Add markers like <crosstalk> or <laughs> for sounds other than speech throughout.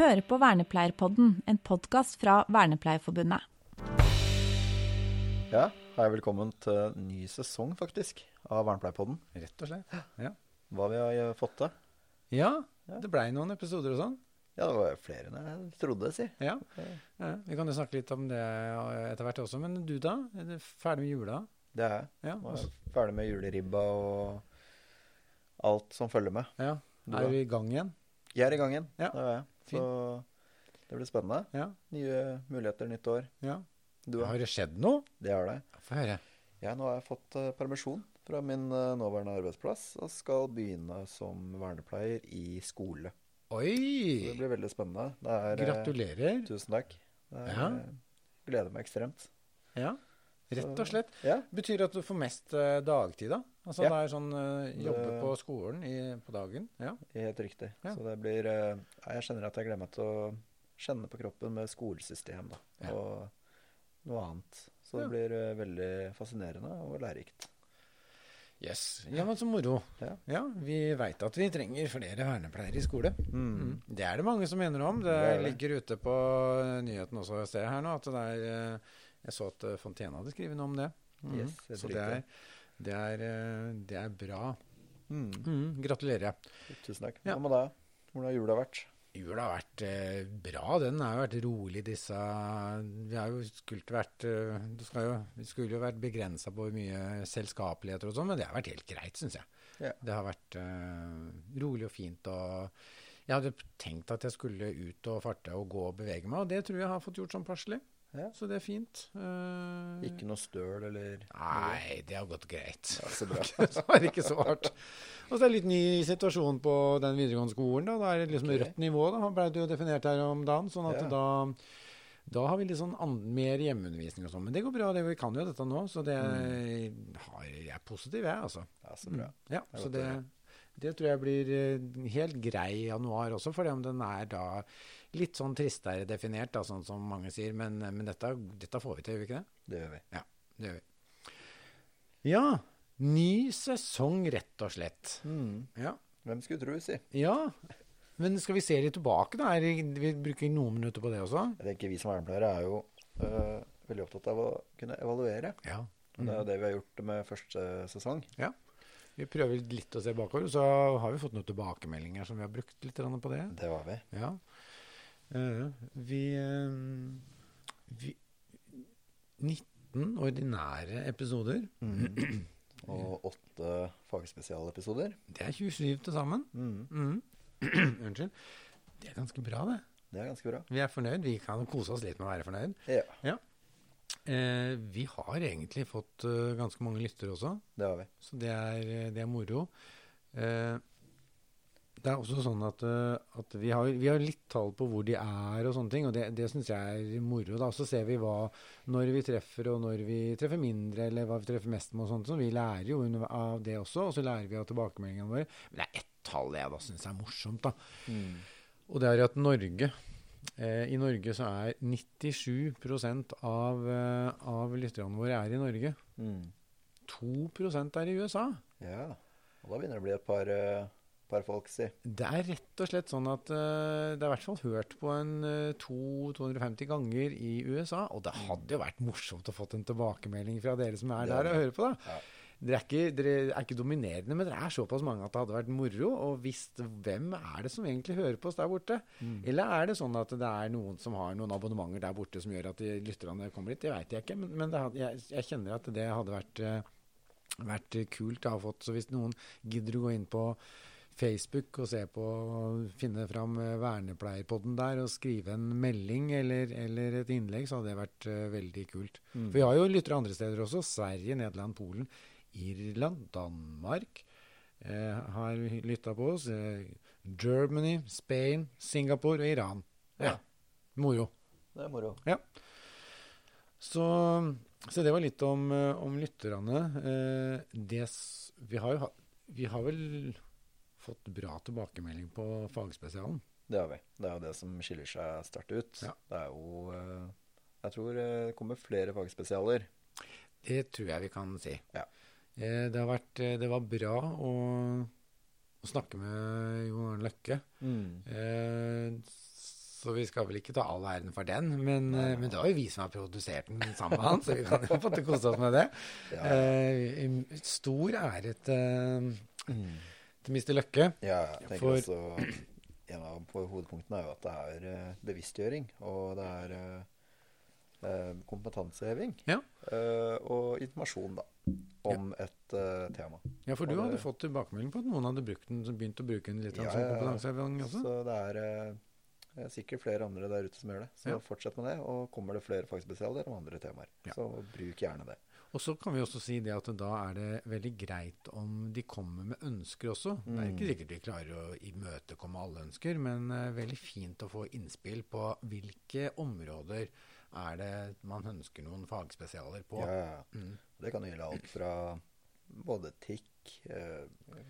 hører på Vernepleierpodden, en podkast fra Vernepleierforbundet. Ja, hei, velkommen til ny sesong, faktisk, av Vernepleierpodden. Rett og slett. Ja. Hva vi har eh, fått til. ja, det blei noen episoder og sånn. Ja, det var flere enn jeg trodde, si. Ja. ja. Vi kan jo snakke litt om det etter hvert også. Men du, da? Er du ferdig med jula? Det er jeg. Ja. Er jeg ferdig med juleribba og alt som følger med. ja. Du Er du i gang igjen? Jeg er i gang igjen. Ja, Det er jeg. Så det blir spennende. Ja. Nye muligheter, nytt år. ja. Du? Har det skjedd noe? Det har det. Få høre. Ja, nå har jeg fått eh, permisjon fra min eh, nåværende arbeidsplass og skal begynne som vernepleier i skole. Så det blir veldig spennende. Det er, eh, Gratulerer. Tusen takk. Er, Ja. gleder meg ekstremt. Ja. Rett og slett. Ja, Betyr at du får mest uh, dagtid, da? Altså Ja. det er sånn uh, jobbe på skolen i, på dagen? Ja. helt riktig. Ja. Så det blir uh, Jeg kjenner at jeg gleder meg til å kjenne på kroppen med skolesystem da, og noe annet. Så det blir uh, veldig fascinerende og lærerikt. Yes. Ja, men så moro. Ja. Ja, vi veit at vi trenger flere vernepleiere i skole. Mm. Det er det mange som mener om. Det, Det er ligger ute på nyheten også, ser jeg her nå. At det er Jeg så at eh, Fontena hadde skrevet noe om det. Mm. Yes, helt så det er, det, er, eh, det er bra. Mm. Mm. Gratulerer. Tusen takk. Ja. Med deg? Hvordan har jula vært? Jula har vært eh, bra. Den har jo vært rolig, disse Vi har jo skulle vært eh, Det skal jo, vi skulle jo vært begrensa på mye selskapeligheter og sånn, men det har vært helt greit, syns jeg. Yeah. Det har vært eh, rolig og fint. og Jeg hadde tenkt at jeg skulle ut og farte og gå og bevege meg, og det tror jeg har fått gjort sånn passelig. Ja. Så det er fint. Uh, Ikke noe støl eller Nei, det har gått greit. Ja, så bra. så <laughs> er det ikke så hardt. Og så er det litt ny situasjon på den videregående skolen. Da, da er det liksom okay. rødt nivå. Da ble det jo definert her om dagen. sånn at Ja. da, da har vi litt sånn an, mer hjemmeundervisning og sånn. Men det går bra. Det, vi kan jo dette nå. Så det har, jeg er positiv, jeg, altså. Ja, så bra. Ja, Det er så det, det tror jeg blir eh, helt grei i januar også, fordi om den er da litt sånn tristere definert, da, sånn som mange sier. Men, men dette, dette får vi til, gjør vi ikke det? Det gjør vi. Ja, det gjør vi. Ja, ny sesong, rett og slett. Mm. Ja. Hvem skulle tro, si. ja. Men skal vi se litt tilbake, da? Vi bruker noen minutter på det også? Jeg tenker Vi som vernepleiere er jo øh, veldig opptatt av å kunne evaluere. Ja. Mm. det er jo det vi har gjort med første sesong. ja. Vi prøver litt å se bakover, så har vi fått noen tilbakemeldinger som vi har brukt litt på det. Det var vi. Ja. Eh, vi, eh, vi 19 ordinære episoder. Mm. Og åtte fagspesialepisoder. Det er 27 til sammen. Mm. Mm. <clears throat> Unnskyld. Det er ganske bra, det. Det er ganske bra. Vi er fornøyd. Vi kan kose oss litt med å være fornøyd. Ja, Eh, vi har egentlig fått eh, ganske mange lyttere også, det har vi. så det er, det er moro. Eh, det er også sånn at, eh, at vi, har, vi har litt tall på hvor de er og sånne ting, og det, det syns jeg er moro. da. Så ser vi hva, når vi treffer, og når vi treffer mindre, eller hva vi treffer mest med og sånt. Så vi lærer jo av det også, og så lærer vi av tilbakemeldingene våre. Men det er ett tall jeg da syns er morsomt, da. Og det er at Norge eh, I Norge så er 97% av, eh, av lytterne våre er i Norge. Mm. 2% er i USA. Ja. Og da begynner det å bli et par, øh, par folk, si. Det er rett og slett sånn at uh, det er i hvert fall hørt på en uh, to- 250 ganger i USA. Og det hadde jo vært morsomt å fått en tilbakemelding fra dere som er Det der og hører på. da. Ja. Dere er, ikke, dere er ikke dominerende, men dere er såpass mange at det hadde vært moro å visst hvem er det som egentlig hører på oss der borte. Eller er det sånn at det er noen som har noen abonnementer der borte som gjør at de lytterne kommer hit? Det veit jeg ikke, men, men det hadde, jeg, jeg kjenner at det hadde vært, eh, vært kult å ha fått. Så hvis noen gidder å gå inn på Facebook og se på finne fram eh, Vernepleierpodden der og skrive en melding eller, eller et innlegg, så hadde det vært uh, veldig kult. For vi har jo lyttere andre steder også. Sverige, Nederland, Polen, Irland, Danmark uh, har lytta på oss. Uh, Germany, Spain, Singapore og Iran. Ja. Moro. Det er moro. Så, så det var litt om, om lytterne. Det, vi, har jo, vi har vel fått bra tilbakemelding på fagspesialen. Det har vi. Det er jo det som skiller seg sterkt ut. Ja. Det er jo øh, Jeg tror eh, det kommer flere fagspesialer. Det tror jeg vi kan si. Ja. Eh, det, har vært, eh, det var bra å, å snakke med Jon Arne Løkke. Eh, Så vi skal vel ikke ta all æren for den, men, ja. men det var jo vi som har produsert den sammen med han, så vi kan jo få kose oss med det. <laughs> Ja. Eh, stor ære til, til Mr. Løkke. Ja, jeg tenker For- også <clears throat> En av på hovedpunktene er jo at det er eh, bevisstgjøring, og det er eh, eh, kompetanseheving. Ja. eh, og informasjon, da, om et eh, tema. Ja, for du Og det- hadde fått tilbakemelding på at noen hadde brukt den, begynt å bruke den litt Ja, som ja, ja. kompetanseheving også? Så det er eh, sikkert flere andre der ute som gjør det. Så Ja. fortsett med det. Og kommer det flere fagspesialer om andre temaer, Ja. så bruk gjerne det. Og så kan vi også si det at da er det veldig greit om de kommer med ønsker også. Det er ikke sikkert vi klarer å imøtekomme alle ønsker, men uh, veldig fint å få innspill på hvilke områder er det man ønsker noen fagspesialer på. Ja, ja. Mm. Det kan gjelde alt fra både etikk, eh,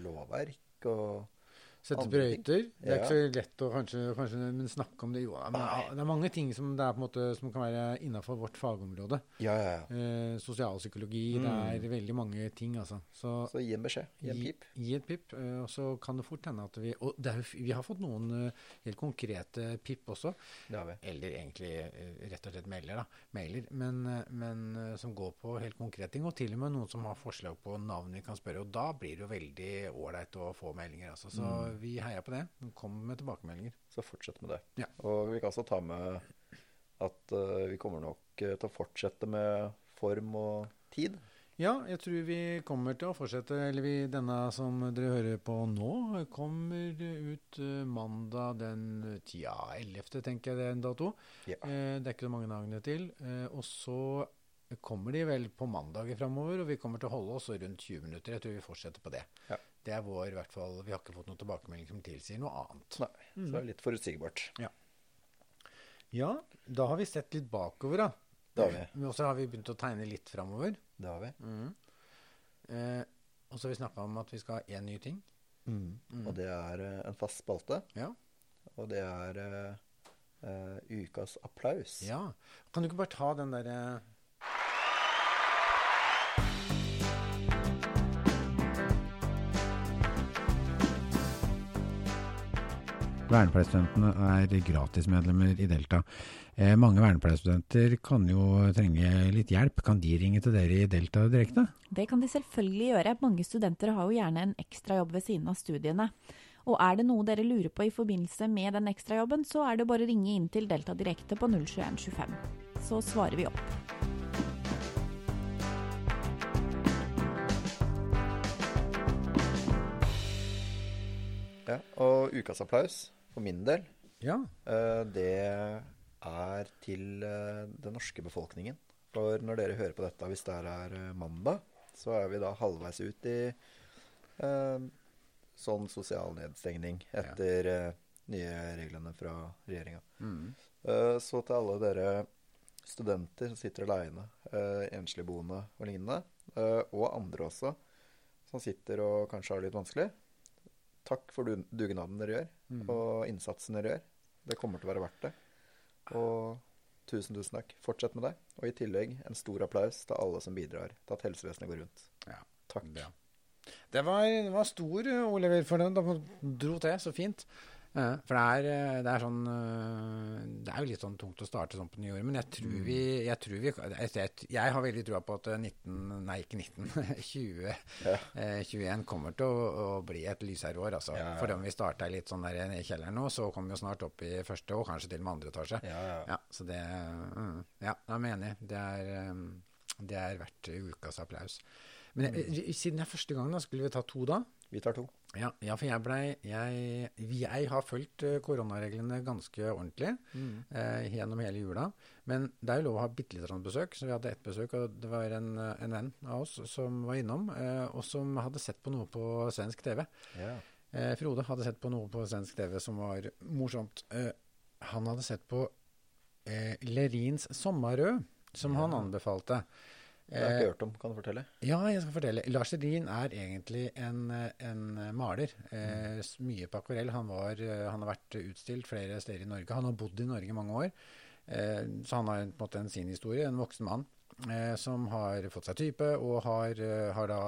lovverk og Sette brøyter. Det er Ja. ikke så lett å kanskje, kanskje men snakke om det. Jo, men det er mange ting som, det er på en måte, som kan være innafor vårt fagområde. Ja, ja, ja. Eh, sosialpsykologi, Mm. det er veldig mange ting, altså. Så Så gi en beskjed. Gi en pip. Gi et pip, eh, og så kan det fort hende at vi Og er vi har fått noen eh, helt konkrete pip også. Det har vi. Eller egentlig eh, rett og slett mailer, da. Mailer, men, men som går på helt konkrete ting. Og til og med noen som har forslag på navn vi kan spørre. Og da blir det jo veldig ålreit å få meldinger, altså. Så Mm. Vi heier på det. Kom med tilbakemeldinger. Så fortsett med det. Ja. Og vi kan også ta med at uh, vi kommer nok eh, til å fortsette med form og tid. Ja, jeg tror vi kommer til å fortsette. Eller vi, denne som dere hører på nå, kommer ut eh, mandag den tja, 11., tenker jeg det er en dato. Ja. Eh, det er ikke så mange dagene til. Eh, og så kommer de vel på mandager framover, og vi kommer til å holde oss rundt 20 minutter. Jeg tror vi fortsetter på det. Ja. Det er vår, i hvert fall, Vi har ikke fått noen tilbakemelding som tilsier noe annet. Nei, så det er litt forutsigbart. Ja, da har vi sett litt bakover, da. Det har vi. Men også har vi begynt å tegne litt framover. Det har vi. Eh, og så har vi snakka om at vi skal ha én ny ting. Og det er eh, en fast spalte. Ja. Og det er uh, ukas applaus. Ja. Kan du ikke bare ta den derre Vernepleierstudentene er gratismedlemmer i Delta. Eh, mange vernepleierstudenter kan jo trenge litt hjelp. Kan de ringe til dere i Delta direkte? Det kan de selvfølgelig gjøre. Mange studenter har jo gjerne en ekstrajobb ved siden av studiene. Og er det noe dere lurer på i forbindelse med den ekstrajobben, så er det bare å ringe inn til Delta direkte på 02125. Så svarer vi opp. Ja, og ukas applaus, for min del, Ja. eh, det er til eh, den norske befolkningen. For når dere hører på dette, hvis det er eh, mandag, så er vi da halvveis ut i eh, sånn sosial nedstengning etter eh, nye reglene fra regjeringa. Eh, så til alle dere studenter som sitter aleine, uh, enslige boende og lignende, eh, og andre også, som sitter og kanskje har det litt vanskelig, takk for dugnaden dere gjør, og innsatsen dere gjør. Det kommer til å være verdt det. Og tusen, tusen takk. Fortsett med det. Og i tillegg en stor applaus til alle som bidrar til at helsevesenet går rundt. ja. Takk. Ja. Det var, det var stor, eh, Oliver, for den. Da dro til så fint. Eh, For det er, eh, det er sånn eh, Det er jo litt sånn tungt å starte sånn på nyåret, men jeg tror vi Jeg, tror vi, jeg, jeg, har veldig trua på at eh, 19 Nei, ikke 19. 20, <laughs> Ja. eh, 21 kommer til å, å bli et lysere år, altså. Ja, ja. For om vi starter litt sånn der nede i kjelleren nå, så kommer vi jo snart opp i første og kanskje til og med andre etasje. Ja, ja. Ja, så det mm, Ja, jeg er enig. Det er, det er verdt ukas applaus. Men jeg, siden det er første gang, da, skulle vi ta to da? Vi tar to. Ja, ja for jeg blei jeg, jeg har fulgt eh, koronareglene ganske ordentlig eh, gjennom hele jula. Men det er jo lov å ha bitte litt sånn besøk, så vi hadde ett besøk. Og det var en, eh, en venn av oss som var innom, eh, og som hadde sett på noe på svensk TV. Yeah. Eh, Frode hadde sett på noe på svensk TV som var morsomt. Eh, han hadde sett på eh, Lerins 'Sommarrød', som han anbefalte. Det har jeg ikke hørt om. Kan du fortelle? Ja, jeg skal fortelle. Lars Edin er egentlig en, en maler. Mm. mye på akvarell. Han, var, eh, han har vært utstilt flere steder i Norge. Han har bodd i Norge i mange år. Eh, så han har på en måte en sin historie. En voksen mann eh, som har fått seg type, og har, eh, har da,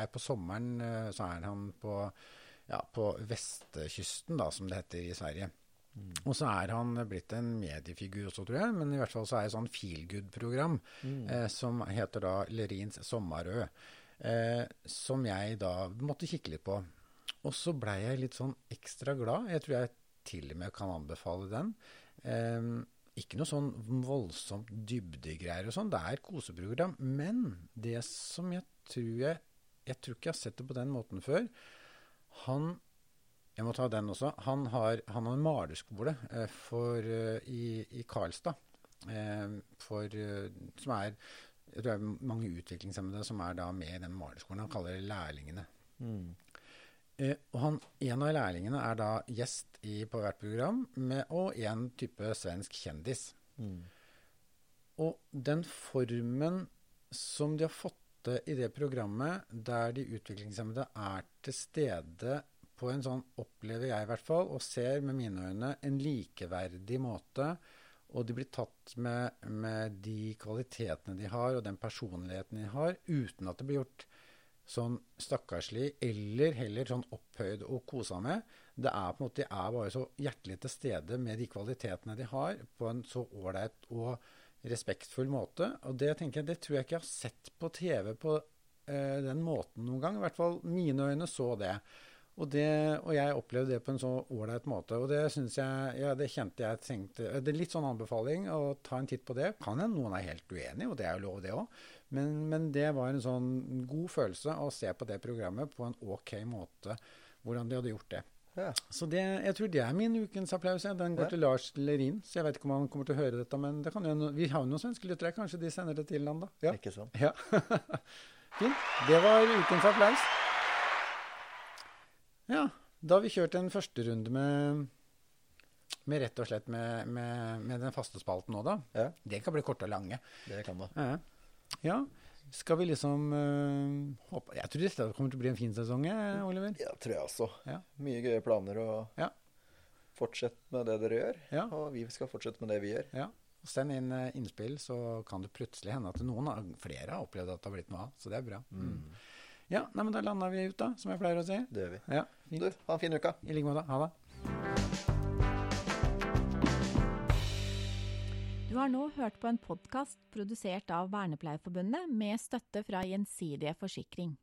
er på sommeren eh, så er han på, ja, på vestkysten, da, som det heter i Sverige. Og så er han blitt en mediefigur også, tror jeg. Men i hvert fall så er det et sånn feelgood-program mm. eh, som heter da Lerins sommerø. Eh, som jeg da måtte kikke litt på. Og så blei jeg litt sånn ekstra glad. Jeg tror jeg til og med kan anbefale den. Eh, ikke noe sånn voldsomt dybdegreier og sånn. Det er et koseprogram. Men det som jeg tror jeg Jeg tror ikke jeg har sett det på den måten før. Han jeg må ta den også. Han har, han har en malerskole eh, for, eh, i, i Karlstad. Eh, for, som er jeg tror det er mange utviklingshemmede som er da med i den malerskolen. Han kaller det lærlingene. Mm. Eh, og han, en av lærlingene er da gjest i, på hvert program, med, og en type svensk kjendis. Mm. Og den formen som de har fått til i det programmet, der de utviklingshemmede er til stede på en sånn, opplever jeg i hvert fall, og ser med mine øyne, en likeverdig måte. Og de blir tatt med, med de kvalitetene de har, og den personligheten de har, uten at det blir gjort sånn stakkarslig, eller heller sånn opphøyd og kosa med. Det er på en måte, De er bare så hjertelig til stede med de kvalitetene de har, på en så ålreit og respektfull måte. Og det tenker jeg, det tror jeg ikke jeg har sett på TV på eh, den måten noen gang. I hvert fall mine øyne så det. Og, det, og jeg opplevde det på en så ålreit måte. Og det syns jeg Ja, det kjente jeg tenkte Det er litt sånn anbefaling å ta en titt på det. Kan hende noen er helt uenig, og det er jo lov, det òg. Men, men, det var en sånn god følelse å se på det programmet på en OK måte. Hvordan de hadde gjort det. Ja. Så det, jeg tror det er min ukens applaus. ja. Den går Ja. til Lars Lerin. Så jeg vet ikke om han kommer til å høre dette, men det kan jo, vi har jo noen svenske lyttere. Kanskje de sender det til han, da. Ja. Ikke sant? Ja. <laughs> Fint. Det var ukens applaus. Ja, da har vi kjørt en første runde med, med rett og slett med, med, med den faste spalten nå, da. Ja, Det kan bli korte og lange. det kan det. Ja. ja. Skal vi liksom øh, håpe Jeg tror dette kommer til å bli en fin sesong, Oliver. Ja, tror jeg også. Ja. Mye gøye planer, og Ja. fortsett med det dere gjør. Ja. Og vi skal fortsette med det vi gjør. Ja. Send inn eh, innspill, så kan det plutselig hende at noen av, flere har opplevd at det har blitt noe av. Så det er bra. Mm. Ja, nei, men da landa vi ut, da, som jeg pleier å si. Det gjør vi. Ja, fint. Du, ha en fin uke. I like måte. Ha det. Du har nå hørt på en podkast produsert av Vernepleierforbundet med støtte fra Gjensidige Forsikring.